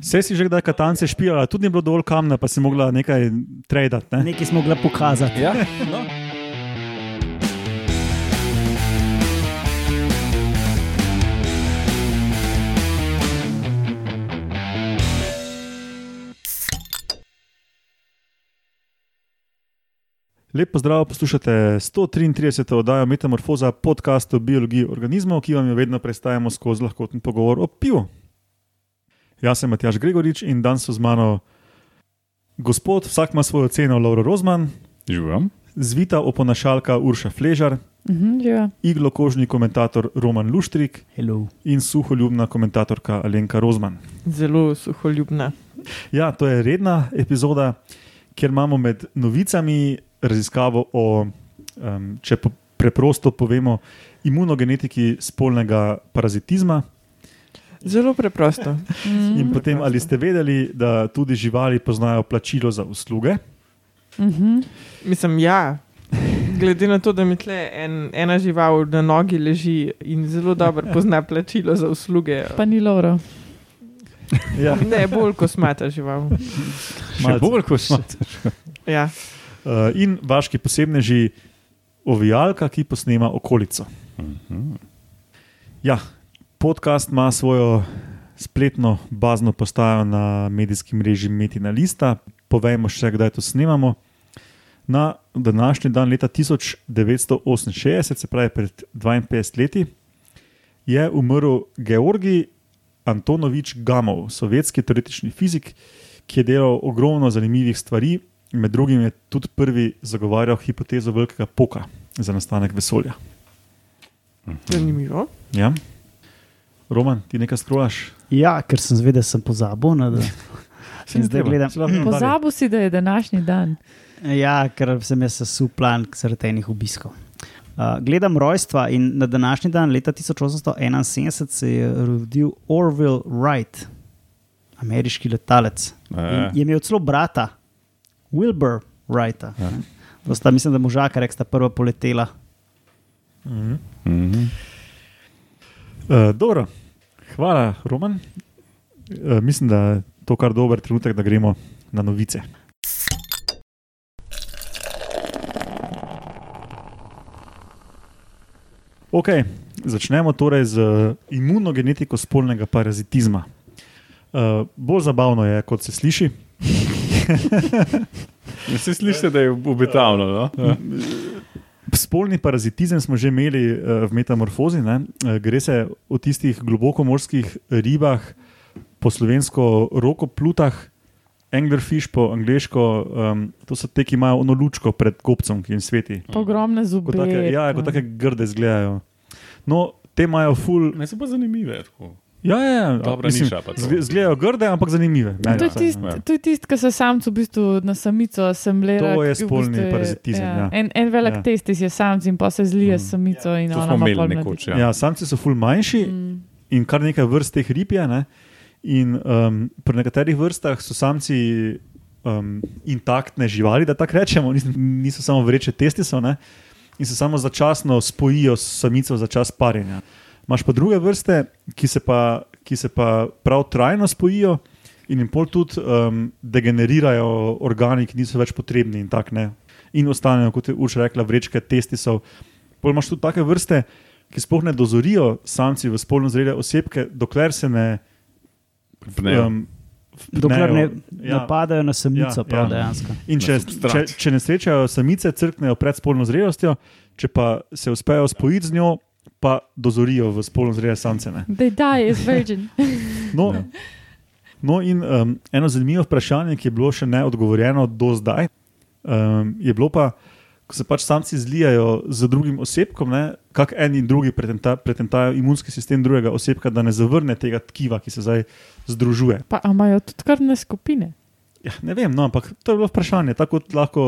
Vse si že kdaj katance špijala, tudi ni bilo dovolj kamna, pa si mogla nekaj tradati. Ne? Nekaj smo mogli pokazati. Ja, no. Lep pozdrav, poslušate 133. oddajo Metamorfoza, podcast o biologiji organizmov, ki vam jo vedno predstavljamo skozi lahkoten pogovor o pivu. Jaz sem Matjaš Gregorič in danes so z mano gospod, vsak ima svojo ceno, Laura Rozman, Živim. zvita oponašalka Urša Fležar, Mhm, živa. iglokožni komentator Roman Luštrik Hello. in suholjubna komentatorka Alenka Rozman. Zelo suholjubna. Ja, to je redna epizoda, kjer imamo med novicami raziskavo o, um, če po, preprosto povemo, imunogenetiki spolnega parazitizma. Zelo preprosto. Mm. In potem, ali ste vedeli, da tudi živali poznajo plačilo za usluge? Mhm. Mislim, ja. Glede na to, da mi tle en, ena žival na nogi leži in zelo dobro pozna plačilo za usluge. Pa ni Laura. Ja. Ne, bolj kosmata žival. Še Malce. bolj kot smo. Ja. Uh, in vaški posebneži, ovijalka, ki posnema okolico. Ja, podcast ima svojo spletno bazno postajo na medijskem mreži Metina Lista. Povejmo še, kdaj to snemamo. Na današnji dan, leta 1968, se pravi pred 52 leti, je umrl Georgij Antonovič Gamov, sovjetski teoretični fizik, ki je delal ogromno zanimivih stvari. Med drugim je tudi prvi zagovarjal hipotezo velikega poka za nastanek vesolja. Zanimivo. Ja? Roman, ti nekaj skrolaš? Ja, ker sem zvedel, sem pozabil. Ne, da, In zdaj gledam. Pozabil si, da je današnji dan. ja, ker sem jaz sesul plan zaradi enih obiskov. Uh, gledam rojstva in na današnji dan, leta 1871, se je rodil Orville Wright, ameriški letalec. In je imel celo brata, Wilbur Wrighta. Ja. ne. To sta, mislim, da možaka, rek sta prva poletela. Mhm. Mhm. Uh, dobro, hvala, Roman. Uh, mislim, da je to kar dober trenutek, da gremo na novice. Ok, začnemo torej z imunogenetiko spolnega parazitizma. Uh, bolj zabavno je, kot se sliši. Se sliši, da je obetavno. No? Ja. Spolni parazitizem smo že imeli uh, v metamorfozi. Ne? Uh, gre se o tistih globokomorskih ribah, po slovensko rokoplutah, anglerfish po angliško. Um, to so te, ki imajo ono lučko pred kopcem, ki jim sveti. Pa ogromne zobe. Kot take, ja, kot take grde izgledajo. No, te imajo ful. Ne so pa zanimive. Tako. Ja, ja, ja. Dobra mislim, niša pa to. zgle- Izgledajo grde, ampak zanimive. Meni To je tisto, ja. to je tist, ki se samcu v bistvu na samico asemblira. To je ki v spolni bistvu parazitizem, ja. En, en velik Ja. ja. testis je samc in pa se zlije s samico. In To ona smo imeli nekoč. Ja. Ja, samci so ful manjši, Mm. in kar nekaj vrst teh rib je. Ne? In um, pri nekaterih vrstah so samci um, intaktne živali, da tako rečemo, niso, niso samo vreče testisov ne? in se samo začasno spojijo s samico za čas parjenja. Imáš pa druge vrste, ki se pa, ki se pa prav trajno spojijo in jim pol tudi um, degenerirajo organi, ki niso več potrebni in tako ne. In ostanejo, kot je Urša rekla, vrečke testisov. Pol imaš tudi take vrste, ki sploh ne dozorijo samci v spolno zrele osebke, dokler se ne. Pnejo. Um, Dokler ne ja. napadajo na samico, Ja, prav ja. dejansko. In če, če, če ne srečajo samice, crknejo pred spolno zrelostjo, če pa se uspejo spojiti z njo, pa dozorijo v spolno zrele samce. Ne. They die as virgin. No, no in um, eno zanimivo vprašanje, ki je bilo še neodgovorjeno do zdaj, um, je bilo pa, ko se pač samci zlijajo z drugim osebkom, kako en in drugi pretenta, pretentajo imunski sistem drugega osebka, da ne zavrne tega tkiva, ki se zdaj združuje. Pa a imajo tudi krvne skupine. Ja, ne vem, no, ampak to je bilo vprašanje. Tako kot lahko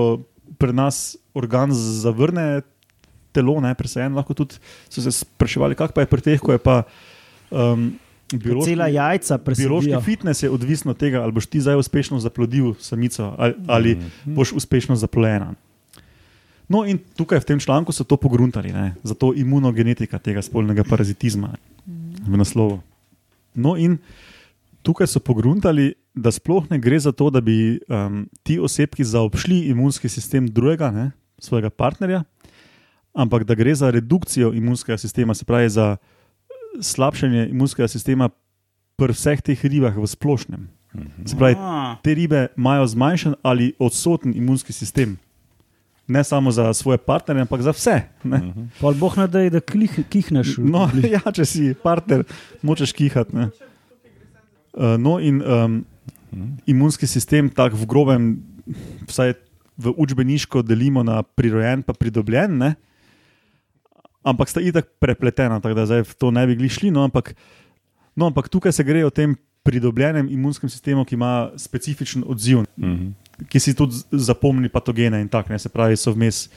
pri nas organ zavrne telo, ne presajen, lahko tudi so se spraševali, kako pa je pri teh, ko je pa. Um, Biološki, Cela jajca biološki presedijo. fitness je odvisen od tega, ali boš ti zdaj uspešno zaplodil samico ali, ali Mhm. boš uspešno zaplojena. No, in tukaj v tem članku so to pogruntali, ne? zato imunogenetika tega spolnega parazitizma v naslovu. No, in tukaj so pogruntali, da sploh ne gre za to, da bi um, ti osebki zaobšli imunski sistem drugega, ne, svojega partnerja, ampak da gre za redukcijo imunskega sistema, se pravi za slabšanje imunskega sistema pri vseh teh ribah v splošnem. Se pravi, A, te ribe imajo zmanjšan ali odsoten imunski sistem. Ne samo za svoje partnerje, ampak za vse. Ne? pol boh ne da, da klih, kihneš. No, ja, če si partner, močeš kihati. ne. Uh, no, in um, imunski sistem, tako v grobem, vsaj v učbeniško delimo na prirojen in pridobljen, ne? Ampak sta itak prepletena, tako da zdaj v to ne bi glišli. No, ampak, no, ampak tukaj se gre o tem pridobljenem imunskem sistemu, ki ima specifičen odziv, Mhm. ki si tudi zapomni patogene in tako, ne, se pravi, so vmes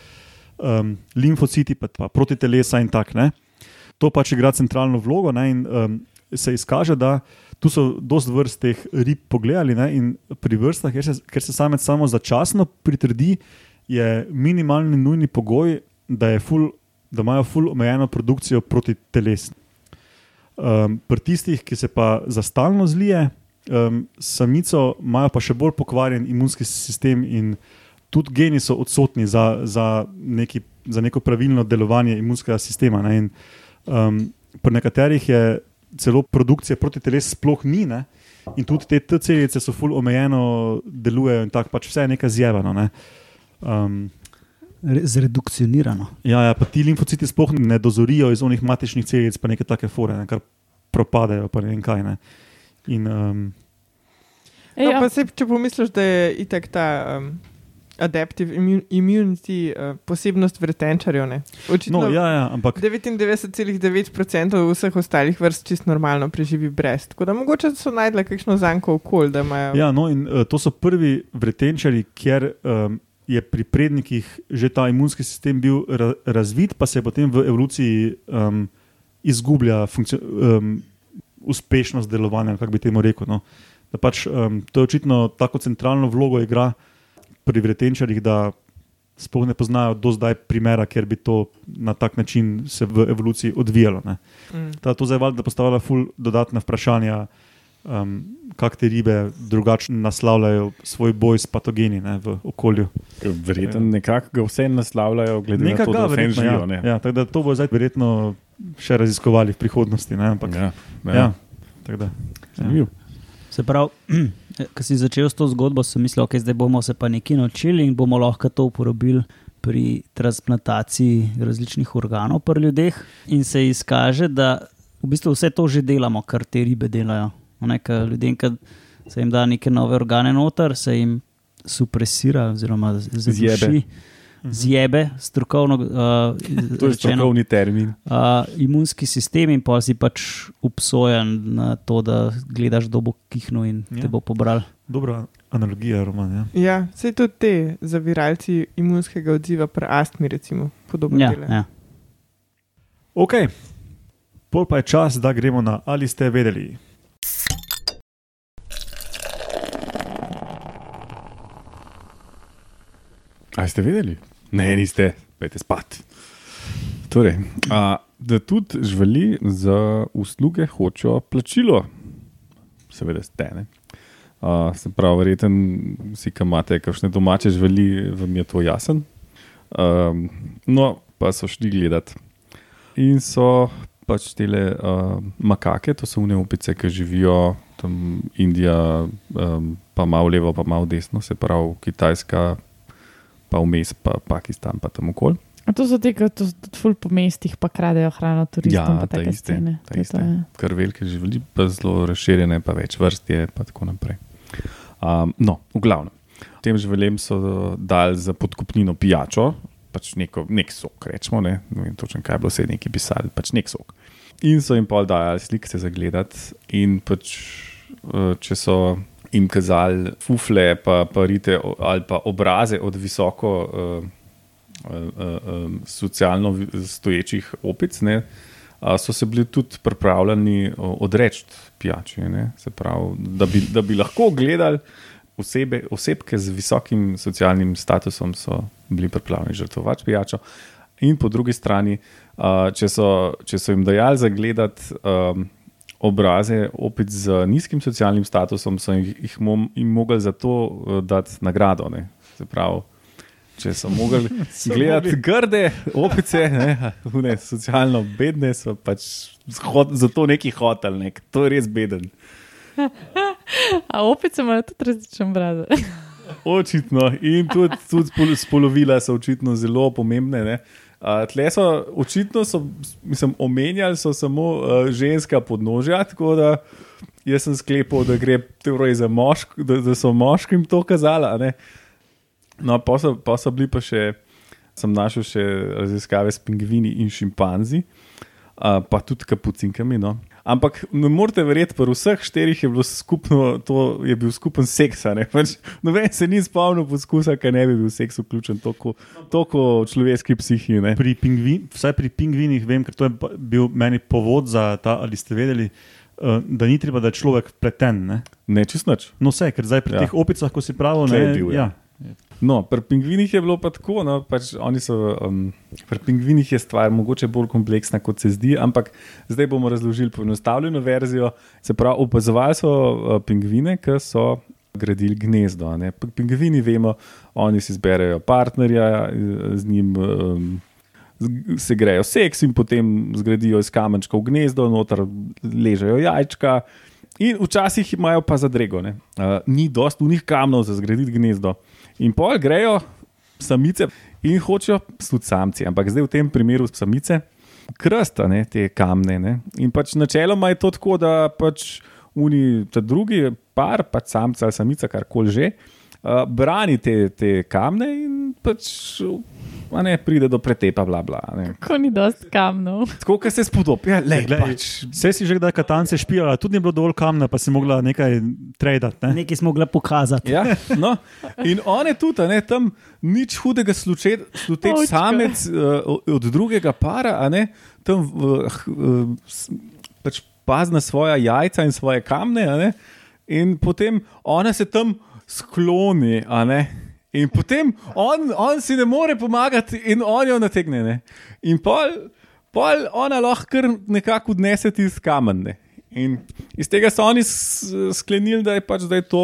um, limfociti, pa, pa protitelesa in tako. ne. To pač igra centralno vlogo ne, in um, se izkaže, da tu so dost vrst teh rib pogledali ne, in pri vrstah, ker se, ker se samec samo začasno pritrdi, je minimalni nujni pogoj, da, je ful, da imajo ful omejeno produkcijo protiteles. Um, pri tistih, ki se pa za stalno zlije, um, samico imajo pa še bolj pokvarjen imunski sistem in tudi geni so odsotni za, za, neki, za neko pravilno delovanje imunskega sistema. Ne? In, um, pri nekaterih je celo produkcija protiteles sploh ni. Ne? In tudi te T-celice so ful omejeno delujejo in tako pač vse je nekaj zjevano. Ne? Um, Zredukcionirano. ja, ja, pa ti limfociti sploh ne dozorijo iz onih matičnih celic, pa neke take fore, ne, kar propadajo, pa ne vem kaj. Ne. In, um, Ej, No, ja, pa se, če pomisliš, da je itek ta um, adaptive immu- immunity uh, posebnost vretenčarjev. ne. Očitno no, ja, ja, ampak 99,9% vseh ostalih vrst čist normalno preživi brez. Tako da mogoče so najdle kakšno zanko okolje, da imajo. Ja, no, in uh, to so prvi vretenčari, kjer um, je pri prednikih že ta imunski sistem bil ra razvit, pa se je potem v evoluciji um, izgublja um, uspešnost delovanja, kako bi temu rekel. No. Da Pač, um, to je očitno tako centralno vlogo igra pri vretenčarjih, da sploh ne poznajo do zdaj primera, kjer bi to na tak način se v evoluciji odvijalo. Ne. Mm. Ta, to zdaj valjda postavlja ful dodatna vprašanja, um, kako te ribe drugače naslavljajo svoj boj s patogeni ne, v okolju. Verjetno nekako ga vse naslavljajo, glede na Nekaj to, ga da verjetno, živijo. ja. ne. Ja, tako da to bo zdaj verjetno še raziskovali v prihodnosti. Ne, ampak, Ja, ja. ja. Ja, tako da, Zanimivo. Se pravi, ko si začel s to zgodbo, sem mislil, da okay, zdaj bomo se pa nekaj naučili in bomo lahko to uporabili pri transplantaciji različnih organov pri ljudeh. In se izkaže, da v bistvu vse to že delamo, kar te ribe delajo. Ker ljudem, ki se jim da neke nove organe noter, se jim supresira oziroma Zjebe. zaduši. Zjebe, strokovno uh, To je rečeno, strokovni termin. uh, imunski sistem, in pa si pač obsojen na to, da gledaš, kdo bo kihnil in ja. Te bo pobral. dobra analogija, Roman. Ja. Ja, sej tudi te zaviralci imunskega odziva pri astmi, recimo, podobno Ja, delajo. ja. Ok, pol pa je čas, da gremo na ali ste vedeli. A ste vedeli? Ne, niste, pojdi spat. Torej, a, da tudi živali za usluge hočejo plačilo, seveda ste. Ne? A, se pravi, verjeten si, ki imate kakšne domače živali, vam je to jasen. Um, no, pa so šli gledat. In so pač tele uh, makake, to so une opice, ki živijo tam Indija, um, pa malo levo, pa malo desno, se pravi Kitajska, pa vmes pa Pakistan, pa tam okoli. A to so ti, ki so tudi ful po mestih, pa kradejo hrano turistom. Ja, pa ta take iste, scene. ta je iste. to, ja. Kar velike živali, pa zelo razširjene, pa več vrst je, pa tako naprej. Um, no, v glavnem. Tem živalem so dali za podkupnino pijačo, pač neko, nek sok, rečemo, ne, ne vem točno, kaj je bilo vse neki pisali, pač nek sok. In so jim pol dajali slike za gledati, in pač, eh, če so jim kazali fufle, pa, pa rite ali pa obraze od visoko. Uh, um, socialno vi- stoječih opic, ne, a, so se bili tudi pripravljeni odreči pijači. ne. Pravi, da bi, da bi lahko gledali osebe, osebke z visokim socialnim statusom, so bili pripravljeni žrtvovati pijačo. In po drugi strani, a, če so, če so jim dajali zagledati um, obraze opic z nizkim socialnim statusom, so jih, jih mom, jim mogli za to uh, dati nagrado. Ne. Se pravi, če so mogli gledati grde opice, ne, ne, socialno bedne, so pač hot, zato neki hotel, nek. to je res beden. A opice imajo tudi različen brade. Očitno. In tudi, tudi spol- spolovila so očitno zelo pomembne. Ne. Uh, tle so očitno, so, mislim, omenjali so samo uh, ženska podnožja, tako da jaz sem sklepal, da gre torej za mošk, da, da so moškim to kazali. a ne. No, pa so, pa so bili pa še, sem našel še raziskave s pingvini in šimpanzi, uh, pa tudi kapucinkami. No. Ampak ne morete verjeti, pri vseh štirih je, skupno, to je bil skupen seks. Pač, Noben se ni spomnil poskusa, kaj ne bi bil seks vključen, toliko v človeški psihi. Ne. Pri pingvin, vsaj pri pingvinih vem, ker to je bil meni povod za ta, ali ste vedeli, uh, da ni treba, da je človek pleten. Ne? Ne, čist nič. No, vse, ker zdaj pri Ja. teh opicah, ko si pravil, Tle ne, je bil, ja. ja. No, pri pingvinih je bilo pa tako. No, pač so, um, pri pingvinih je stvar mogoče bolj kompleksna, kot se zdi, ampak zdaj bomo razložili poenostavljeno verzijo. Se pravi, opazovali so uh, pingvine, ki so gradili gnezdo. ne. Pingvini vemo, oni si izberejo partnerja, z njim. Um, Se grejo seks in potem zgradijo iz kamenčkov gnezdo, noter ležejo jajčka. In včasih imajo pa zadrego, uh, ni dost unih kamnov za zgraditi gnezdo. In pol grejo samice in hočejo tudi samci, ampak zdaj v tem primeru samice krsta ne, te kamne. Ne. In pač načeloma je to tako, da pač uni, ta drugi par, pač samca ali samica, karkoli že, uh, brani te, te kamne in pač. A Ne, pride do pretepa, bla, bla. a ne. Ko ni dost kamnov. Tako, kot se spodobi. Ja, lej, Glej, pač, Vse si že kdaj katance špijala, tudi ni bilo dovolj kamna, pa si mogla nekaj tradati. Ne? Nekaj smo mogli pokazati. Ja, no. In on je tudi, a ne, tam nič hudega sluteč samec uh, od drugega para, a ne, tam uh, uh, pač paz na svoja jajca in svoje kamne, a ne, in potem ona se tam skloni, a ne. In potem on, on si ne more pomagati, in on jo nategne. Ne? In pol, pol ona lahko kar nekako odnese tisti kamen. Ne? In iz tega so oni sklenili, da je, pač, da je to,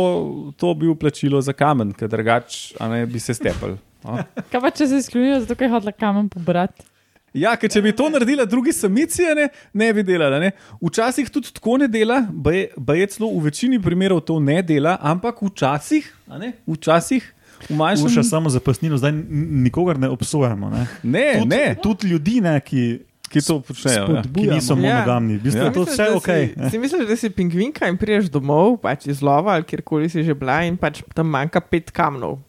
to bil plačilo za kamen, ker drugače bi se stepel. a. Kaj pa če se izključijo, zato je hodila kamen pobrati? Ja, ker če bi to naredila drugi samici, ne, ne bi delala. Ne. Včasih tudi tako ne dela, pa je celo v večini primerov to ne dela, ampak včasih, ne, včasih manjšem Uša samo za pojasnilo, zdaj nikogar ne obsojamo. Ne? Ne, Tudi, ne, tudi ljudi, ne, ki, ki to počnejo. Ja. ki niso Ja. monogamni. V bistvu Ja. je to Misliš, vse da ok. Si, si misliš, da si pingvinka in priješ domov, pač iz lova ali kjerkoli si že bila in pač tam manjka pet kamnov.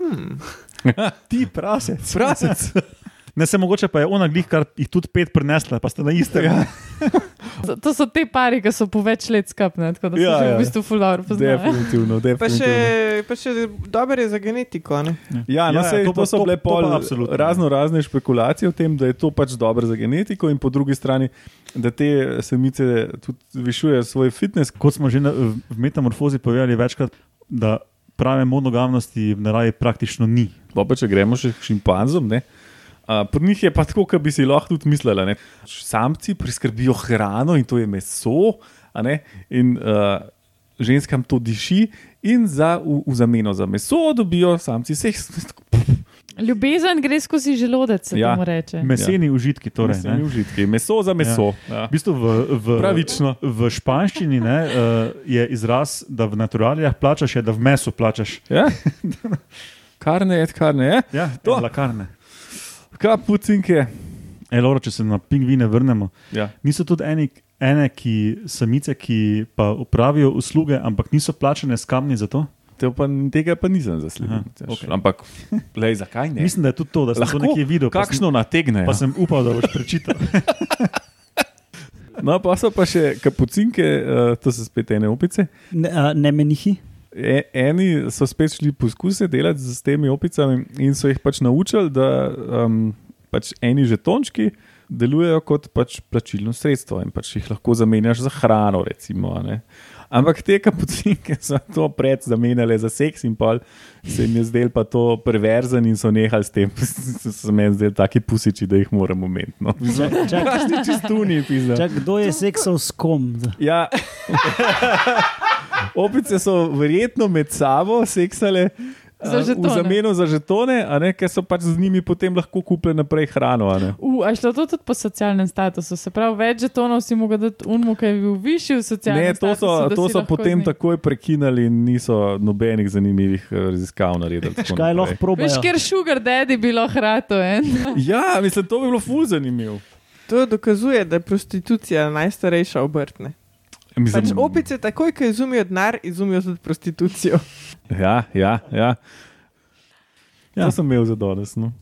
Ti prasec. Frasec. Ne se mogoče pa je ona glih, kar jih tudi pet prinesla, pa ste na istem. Ja. To so te pari, ki so po več let skupne, tako da so Ja, ja, v bistvu fular poznali. Definitivno, Pa še, definitivno. pa še dobro je za genetiko. Ne? Ja, no, Ja, ja, sej, to to, so to- bile to pa pol razno razne špekulacije o tem, da je to pač dobro za genetiko, in po drugi strani, da te samice tudi zvišujejo svoj fitness. Kot smo že na, v metamorfozi povedali večkrat, da prave monogamnosti v naravi praktično ni. Pa, pa če gremo še k šimpanzom, ne. Uh, pri njih je pa tako, kot bi si lahko tudi mislili. ne. Samci priskrbijo hrano in to je meso, a ne, in uh, ženskam to diši, in za, v, v zameno za meso dobijo samci seks. Ljubezen gre skozi želodec, se Ja. ja. mu reče. Meseni ja. užitki. Torej, Meseni ne. užitki. Meso za meso. Ja. V bistvu v, v, Pravično. v španščini ne, uh, je izraz, da v naturalijah plačaš, je, da v mesu plačaš. Ja? Karne je, karne je. Ja, To. je lakarne. Kapucinke. E, Laura, če se na pingvine vrnemo, Ja. niso tudi eni, ene ki, samice, ki pa upravijo usluge, ampak niso plačane s kamni za to? Te pa, tega pa nisem zasledil. Aha, okej. Ampak, lej, zakaj ne? Mislim, da je tudi to, da sem Lahko, to nekje videl. Kakšno nategne? Pa sem upal, da boš prečital. No, pa so pa še kapucinke, uh, to so spet ene opice. Ne, a, ne menihi. E, eni so spet šli poskuse delati z temi opicami in so jih pač naučili, da um, pač eni žetončki delujejo kot pač plačilno sredstvo in pač jih lahko zamenjaš za hrano. Recimo, a ne. Ampak te kapucinke so to pred zamenjale za seks in pol se jim je zdel pa to perverzen in so nehali s tem. so se meni zdeli taki pusiči, da jih moramo imeti. No. Čak, Kakšni čistuni, čak, kdo je seksal s kom? Ja. Opice so verjetno med sabo seksale. Za žetone. V zameno za žetone, a ne, ker so pač z njimi potem lahko kupili naprej hrano. a ne. Uh, a je šlo to tudi po socialnem statusu? Se pravi, več žetonov si mogel dati unmu, ki je bil višji v socialnem Ne, to statusu. so, da to si so potem takoj prekinili in niso nobenih zanimivih eh, raziskav naredili. Kaj lahko probajo? Veš, ker sugar daddy bi lahko hrato en. Ja, mislim, to bi bilo ful zanimivo. To dokazuje, da je prostitucija najstarejša obrt. Mislim, Pač opice, takoj, ko izumijo denar, izumijo tudi prostitucijo. Ja, ja, ja. Ja. To sem imel za danes. No.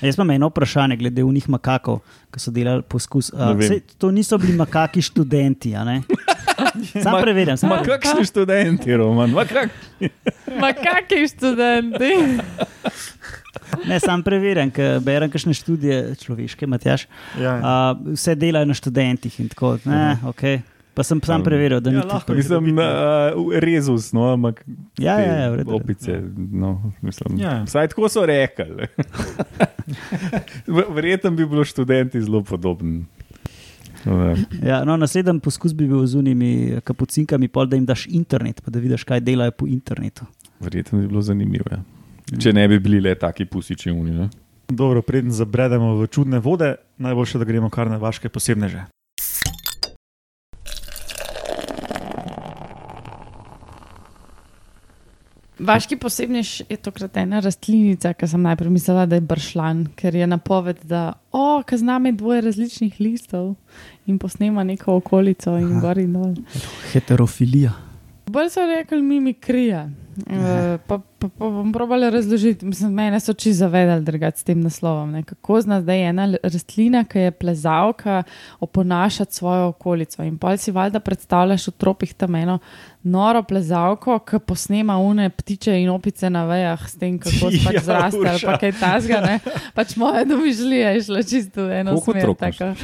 Jaz imam eno vprašanje glede unih makakov, ki so delali poskus. Uh, sej, to niso bili makaki študenti, a ne? Sam Ma- preverjam. Sam Ma kakšni študenti, Roman? Ma kak... Ma kakšni študenti? Ne, sam preverjam, ker berem kakšne študije človeške, Matjaš. Ja, ja. Uh, vse delajo na študentih in tako. Ne, okay. Pa sem sam preveril, da Ja, ni lahko tako. Mislim, uh, rezus, no, ampak Ja, ja, ja, v redu. opice. No, mislim, Ja. Vsaj tako so rekli. Verjetno bi bilo študenti zelo podoben. No, Ja, no, naslednji poskus bi bil z unimi kapucinkami, pol, da jim daš internet, pa da vidiš, kaj delajo po internetu. Verjetno bi bilo zanimivo. Ja. Če ne bi bili le taki pusiči uni. Ne? Dobro, preden zabredemo v čudne vode, najboljše, da gremo kar na vaše posebneže. Vaški posebnež je tokrat ena rastlinica, ki sem najprej mislila, da je bršlan, ker je napoved, da o, ki z nami dvoje različnih listov in posnema neko okolico in gor in dol. Heterofilija. Bolj so rekli mimikrija. Uh, pa, pa, pa bom probala razložiti. Mislim, mene so oči zavedali drugače s tem naslovom. Ne. Kako zna zdaj ena rastlina, ki je plezalka, oponašati svojo okolico. In pol si valjda predstavljaš v tropih tam eno noro plezalko, ki posnema une ptiče in opice na vejah s tem, kako se pač Ja, zraste ali Urša. pa kaj tasga. Ne. Pač moja domišljija je šla čisto v eno Koliko smer.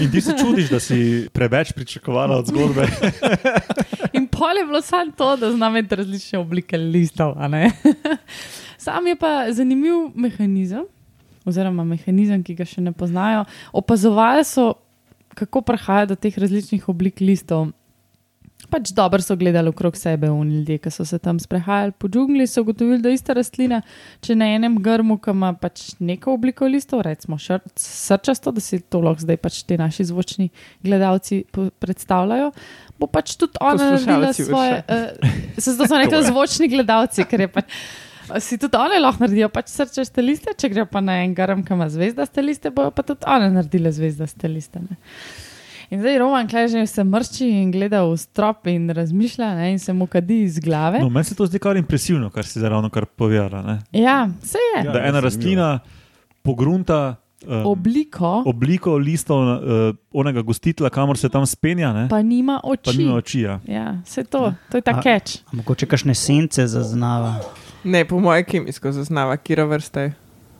In ti se čudiš, da si preveč pričakovala od zgodbe. In pol je bilo samo to, da znam imeti različne oblike listov. Sam je pa zanimiv mehanizem, oziroma mehanizem, ki ga še ne poznajo. Opazovali so, kako prihaja do teh različnih oblik listov. Pač dobro so gledali okrog sebe, oni ljudje, ki so se tam sprehajali po džungli, so ugotovili, da je ista rastlina, če na enem grmu, ki ima pač neko obliko listov, recimo srčasto, da si to lahko zdaj pač ti naši zvočni gledalci predstavljajo, bo pač tudi ona naredila svoje. Uh, se zato so rekli zvočni gledalci, ker je pač. Si tudi oni lahko naredijo pač srčaste liste, če gre pa na en grm, ki ima zvezdaste liste, bojo pa tudi one naredile zvezdaste liste. Ne? In zdaj Roman Kležnjev se mrči in gleda v strop in razmišlja ne, in se mu kadi iz glave. No, meni se to zdi kar impresivno, kar si zdaj ravno kar povedala. ne. Ja, vse je. Da ena zanimivo. rastlina pogrunta um, Obliko obliko listov uh, onega gostitla, kamor se tam spenja, ne? pa nima pa oči. nima oči. Ja. Ja, vse to, to je ta. A Mogoče kakšne sence zaznava. Ne, po mojem kemijsko zaznava, kira vrsta je.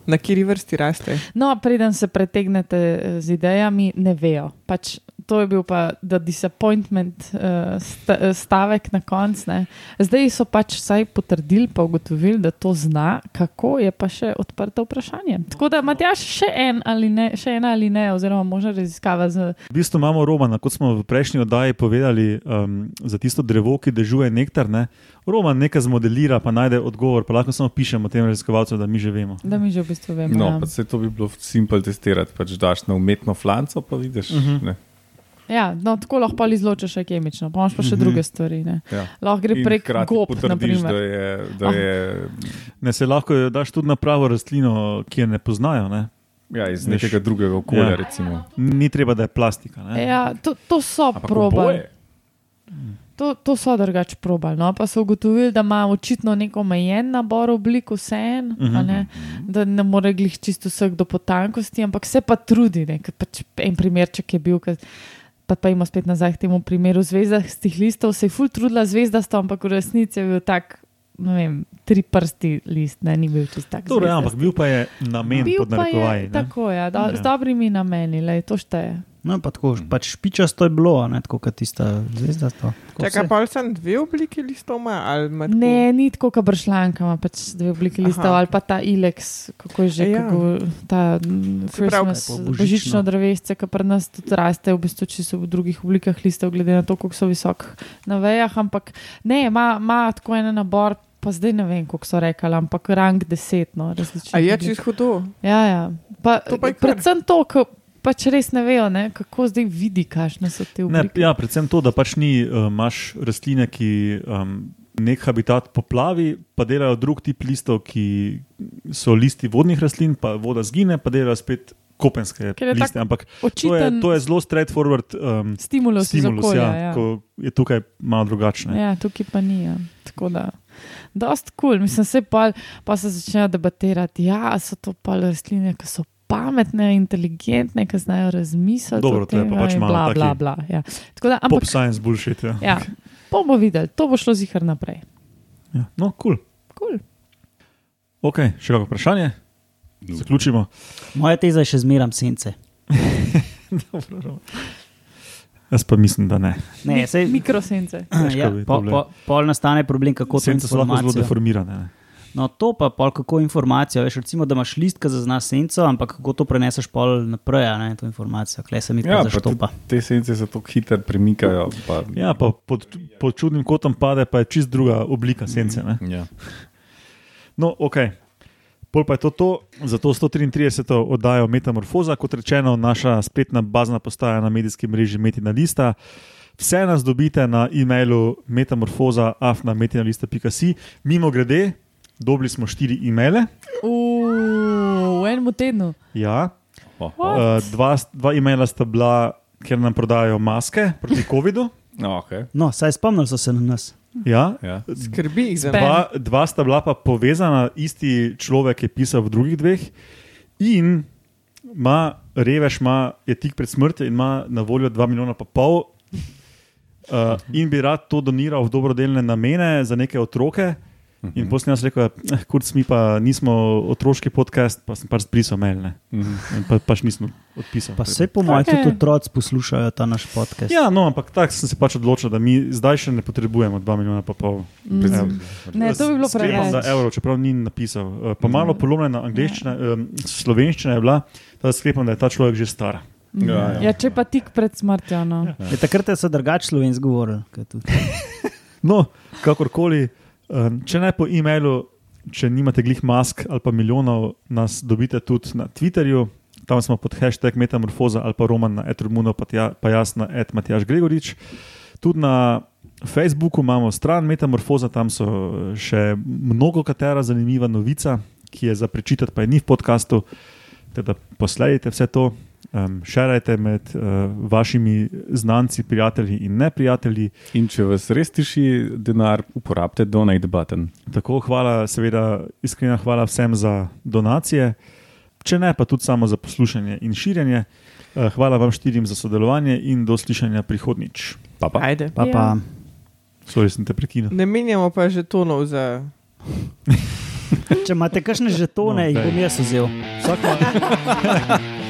Na kiri vrsti raste. No, preden se pretegnete eh, z idejami, ne vejo. Pač, to je bil pa the disappointment uh, sta, stavek na koncu. ne. Zdaj so pač vsaj potrdili, pa ugotovili, da to zna, kako je pa še odprto vprašanje. Tako da, Matjaš, še, en ali ne, še ena ali ne, oziroma možna raziskava z V bistvu imamo Romana, kot smo v prejšnji oddaji povedali, um, za tisto drevo, ki dežuje nektar. Ne? Roman nekaj zmodelira, pa najde odgovor, pa lahko samo pišemo tem raziskovalcem, da mi že vemo. Da mi že v bistvu vemo. No, ja. pa se to bi bilo simpel testirati. Pač daš na umetno flanco, pa vidiš. Uh Mhm. -huh. Ja, no, tako lahko pa izločiš še kemično, pa imaš pa še Mhm. druge stvari. ne. ja. Lahko gre prek gob, potrdiš, da je, da Ah. je Ne, se lahko daš tudi na pravo rastlino, ki je ne poznajo. Ne? ja, iz Veš. nekega drugega okolja. Ja. recimo. Ni treba, da je plastika. Ne? Ja, to, to so oboje. To, to so drugače probali. No? Pa so ugotovili, da ima očitno nek omejen nabor oblik, vseeno, Mhm. uh -huh. da ne more glih čisto vseh do potankosti, ampak se pa trudi. ne, Pač en primerček je bil. Ker, Pa, pa imamo spet nazaj k temu primeru zvezdastih listov. Se je ful trudila zvezdasto, ampak v resnici je bil tak, vem, tri prsti list, ne, ni bil čist tak. Torej, ja, ampak bil pa je namen Bil pod pa narekovaji. je, ne. tako je, da, Ja. z dobrimi nameni, lej, to šteje. No, pa tako, pač špičasto je bilo, a ne tako kot tista zvezda. Čakaj, pa sem dve obliki listov ali ima tako- Ne, ni tako, kot bršljanka, ima pač dve obliki Aha. listov ali pa ta ilex, kako je že, Ja. ja. kako, ta mm, Christmas, božično. drevesce, ki pri nas tudi raste, v bistvu, če so v drugih oblikah listov, glede na to, koliko so visok na vejah, ampak ne, ima, ima tako en nabor. Pa zdaj ne vem, koliko so rekli, ampak rang 10, no, različnih. A je čez hudo? Ja, ja. Pa, To pa je kar. predvsem to, ko pač res ne vejo, ne, kako zdaj vidi, kakšne so te Ne, oblike. ja, predvsem to, da pač ni uh, imaš rastline, ki um, nek habitat poplavi, pa delajo drug tip listov, ki so listi vodnih rastlin, pa voda zgine, pa delajo spet kopenske liste. Ampak to je, to je zelo straightforward um, stimulus, stimulus, iz okolja. ja, Ja, ko je tukaj malo drugačne. Ja, tukaj pa ni. Ja. Tako da, dost kul, cool. mislim, se pa, pa se začnejo debatirati. Ja, so to pa rastline, ki so pametne, inteligentne, ki znajo razmisliti. Dobro, to je pa pač malo bla, taki bla, bla, ja. Tako da, Pop ampak, science bullshit. Ja. ja, bomo videli, to bo šlo zihar naprej. Ja. No, kul. Cool. Ok, še kakšno vprašanje? Zaključimo. Moja teza je še zmeram sence. Dobro, dobro. Jaz pa mislim, da ne. Ne, sej, Mikrosence. Ja, po, po, pol nastane problem, kako to Sence lahko zelo deformirane. Ne. No, to pa pol kako informacijo. Veš, recimo, da imaš list, ki zazna senco, ampak kako to preneseš pol naprej, a ne to informacijo. Klej se mi pa Ja, pa zaštopa. tudi te sence se tako hitro premikajo. Pa, Ja, pa pod, pod čudnim kotom pade, pa je čist druga oblika sence. Ne. ja. No, ok. Pol pa je to, to za to 133. oddajo Metamorfoza, kot rečeno, naša spletna bazna postaja na medijskem mreži Metina Lista. Vse nas dobite na e-mailu metamorfoza.afna.metina.si. Mimo grede, dobili smo štiri e-maile. V enem tednu. Ja, Oh, uh, dva, dva e-maila sta bila, ker nam prodajajo maske proti COVID-u. no, okay. No, saj spomnili so se na nas. Ja. ja. Skrbi jih za nas. Dva, dva sta bila pa povezana, isti človek je pisal v drugih dveh, in ima, revež ima, je tik pred smrtjo in ima na voljo 2 milijona pa pol, uh, in bi rad to doniral v dobrodelne namene za neke otroke. In potem sem jaz rekel, eh, kurc mi pa nismo otroški podcast, pa sem pač zbrisal mail, ne. Mhm. In pa, pač nisem odpisal. Pa se po mojem Ok. tudi otroci poslušajo ta naš podcast. Ja, no, ampak tako sem se pač odločil, da mi zdaj še ne potrebujemo 2 milijona pa pol. Mm. Ne, to bi bilo preveč. evro, čeprav ni napisal. Eh, Pa malo polomljena angliščina, um, slovenščina je bila, da sklepam, da je ta človek že star. Ja, ja. Ja, če pa tik pred smrtjo. No. Je, takrat so drugače slovenski govorili. kot tudi. No, kakorkoli, um, če ne po e-mailu, če nimate glih mask ali pa milijonov, nas dobite tudi na Twitterju. Tam smo pod hashtag Metamorfoza ali pa Roman na Etrumuno, pa, tja, pa jaz na Ed Matjaš Gregorič. Tudi na Facebooku imamo stran Metamorfoza, tam so še mnogo katera zanimiva novica, ki je za prečitati, pa je ni v podkastu. Teda posledite vse to, um, šerajte med uh, vašimi znanci, prijatelji in neprijatelji. In če vas res tiši denar, uporabite donate button. Tako, hvala, seveda, iskrena hvala vsem za donacije, če ne, pa tudi samo za poslušanje in širjenje. Eh, Hvala vam štirim za sodelovanje in do slišanja prihodnič. Pa pa. Ajde. Pa, Ja. pa, Sorry, sem te prekinil. Ne menjamo pa žetonov za. če imate kakšne žetone, No, jih bom jaz vzel. Vsak ima,